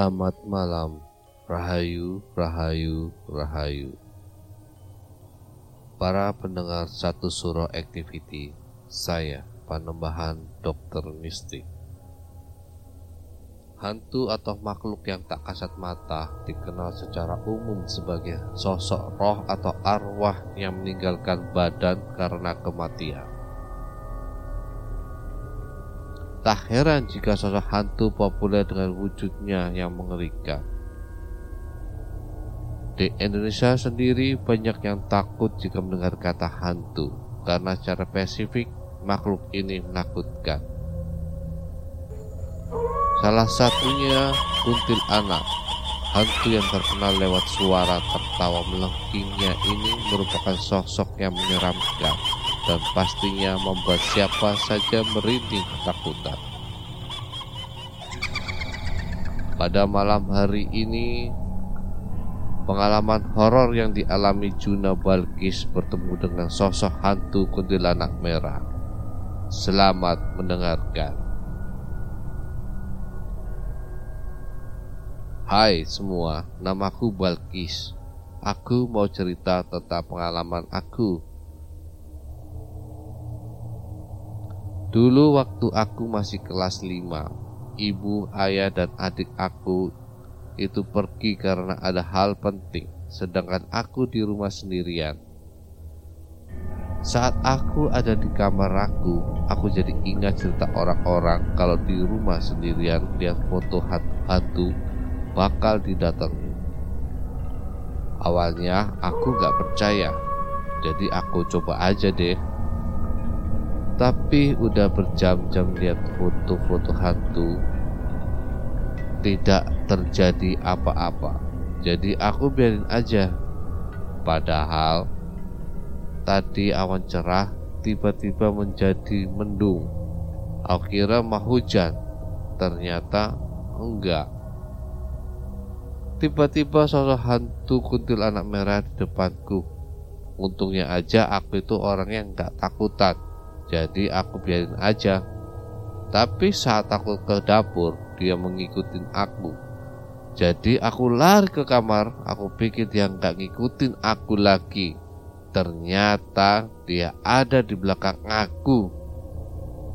Selamat malam, Rahayu, Rahayu, Rahayu. Para pendengar satu surau activity, saya Panembahan Dokter Mistik. Hantu atau makhluk yang tak kasat mata dikenal secara umum sebagai sosok roh atau arwah yang meninggalkan badan karena kematian. Tak heran jika sosok hantu populer dengan wujudnya yang mengerikan. Di Indonesia sendiri banyak yang takut jika mendengar kata hantu karena secara spesifik makhluk ini menakutkan. Salah satunya kuntil anak, hantu yang terkenal lewat suara tertawa melengkingnya ini merupakan sosok yang menyeramkan dan pastinya membuat siapa saja merinding ketakutan. Pada malam hari ini, pengalaman horor yang dialami Juna Balkis bertemu dengan sosok hantu kuntilanak merah. Selamat mendengarkan. Hai semua, namaku Balkis. Aku mau cerita tentang pengalaman aku. Dulu waktu aku masih kelas 5, ibu, ayah, dan adik aku itu pergi karena ada hal penting, sedangkan aku di rumah sendirian. Saat aku ada di kamar aku, aku jadi ingat cerita orang-orang kalau di rumah sendirian lihat foto hantu bakal didatangi. Awalnya aku gak percaya, jadi aku coba aja deh. Tapi udah berjam-jam lihat foto-foto hantu, tidak terjadi apa-apa. Jadi aku biarin aja. Padahal tadi awan cerah tiba-tiba menjadi mendung. Aku kira mau hujan, ternyata enggak. Tiba-tiba sosok hantu kuntil anak merah di depanku. Untungnya aja aku itu orang yang gak takutan, jadi aku biarin aja. Tapi saat aku ke dapur, dia mengikuti aku. Jadi aku lari ke kamar, aku pikir dia nggak ngikutin aku lagi. Ternyata dia ada di belakang aku.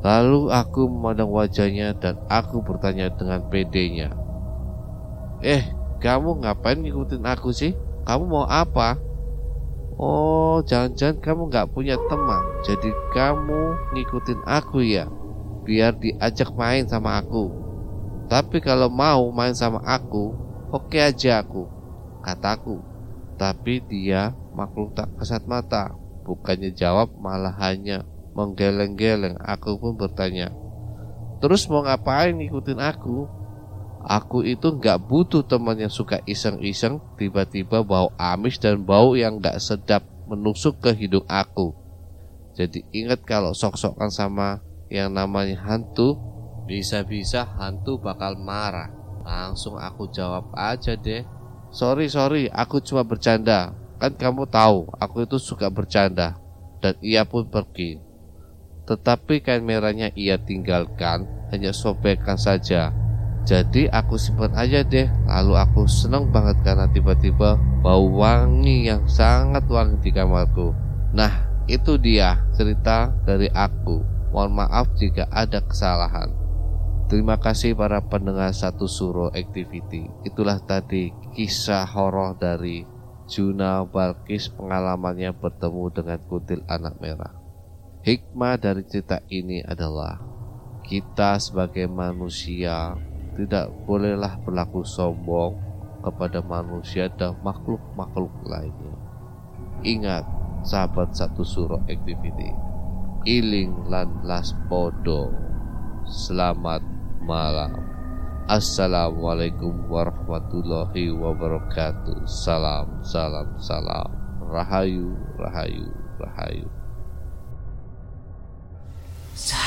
Lalu aku memandang wajahnya dan aku bertanya dengan pedenya. Eh, kamu ngapain ngikutin aku sih? Kamu mau apa? Oh, jangan-jangan kamu nggak punya teman, jadi kamu ngikutin aku ya, biar diajak main sama aku. Tapi kalau mau main sama aku, oke aja aku, kataku. Tapi dia makhluk tak kasat mata, bukannya jawab malah hanya menggeleng-geleng. Aku pun bertanya, terus mau ngapain ngikutin aku? Aku itu nggak butuh teman yang suka iseng-iseng, tiba-tiba bau amis dan bau yang nggak sedap menusuk ke hidung aku. Jadi ingat kalau sok-sokan sama yang namanya hantu, bisa-bisa hantu bakal marah. Langsung aku jawab aja deh, Sorry sorry aku cuma bercanda. Kan kamu tahu aku itu suka bercanda. Dan ia pun pergi. Tetapi kain merahnya ia tinggalkan Hanya sobekkan saja jadi aku simpan aja deh. Lalu aku seneng banget karena tiba-tiba bau wangi yang sangat wangi di kamarku. Nah itu dia cerita dari aku. Mohon maaf jika ada kesalahan. Terima kasih para pendengar satu suro activity. Itulah tadi kisah horor dari Juna Balkis pengalamannya bertemu dengan kutil anak merah. Hikmah dari cerita ini adalah Kita sebagai manusia tidak bolehlah berlaku sombong kepada manusia dan makhluk-makhluk lainnya. Ingat, sahabat satu suruh activity. Iling lan las podo. Selamat malam. Assalamualaikum warahmatullahi wabarakatuh. Salam, salam, salam. Rahayu, rahayu, rahayu. Sa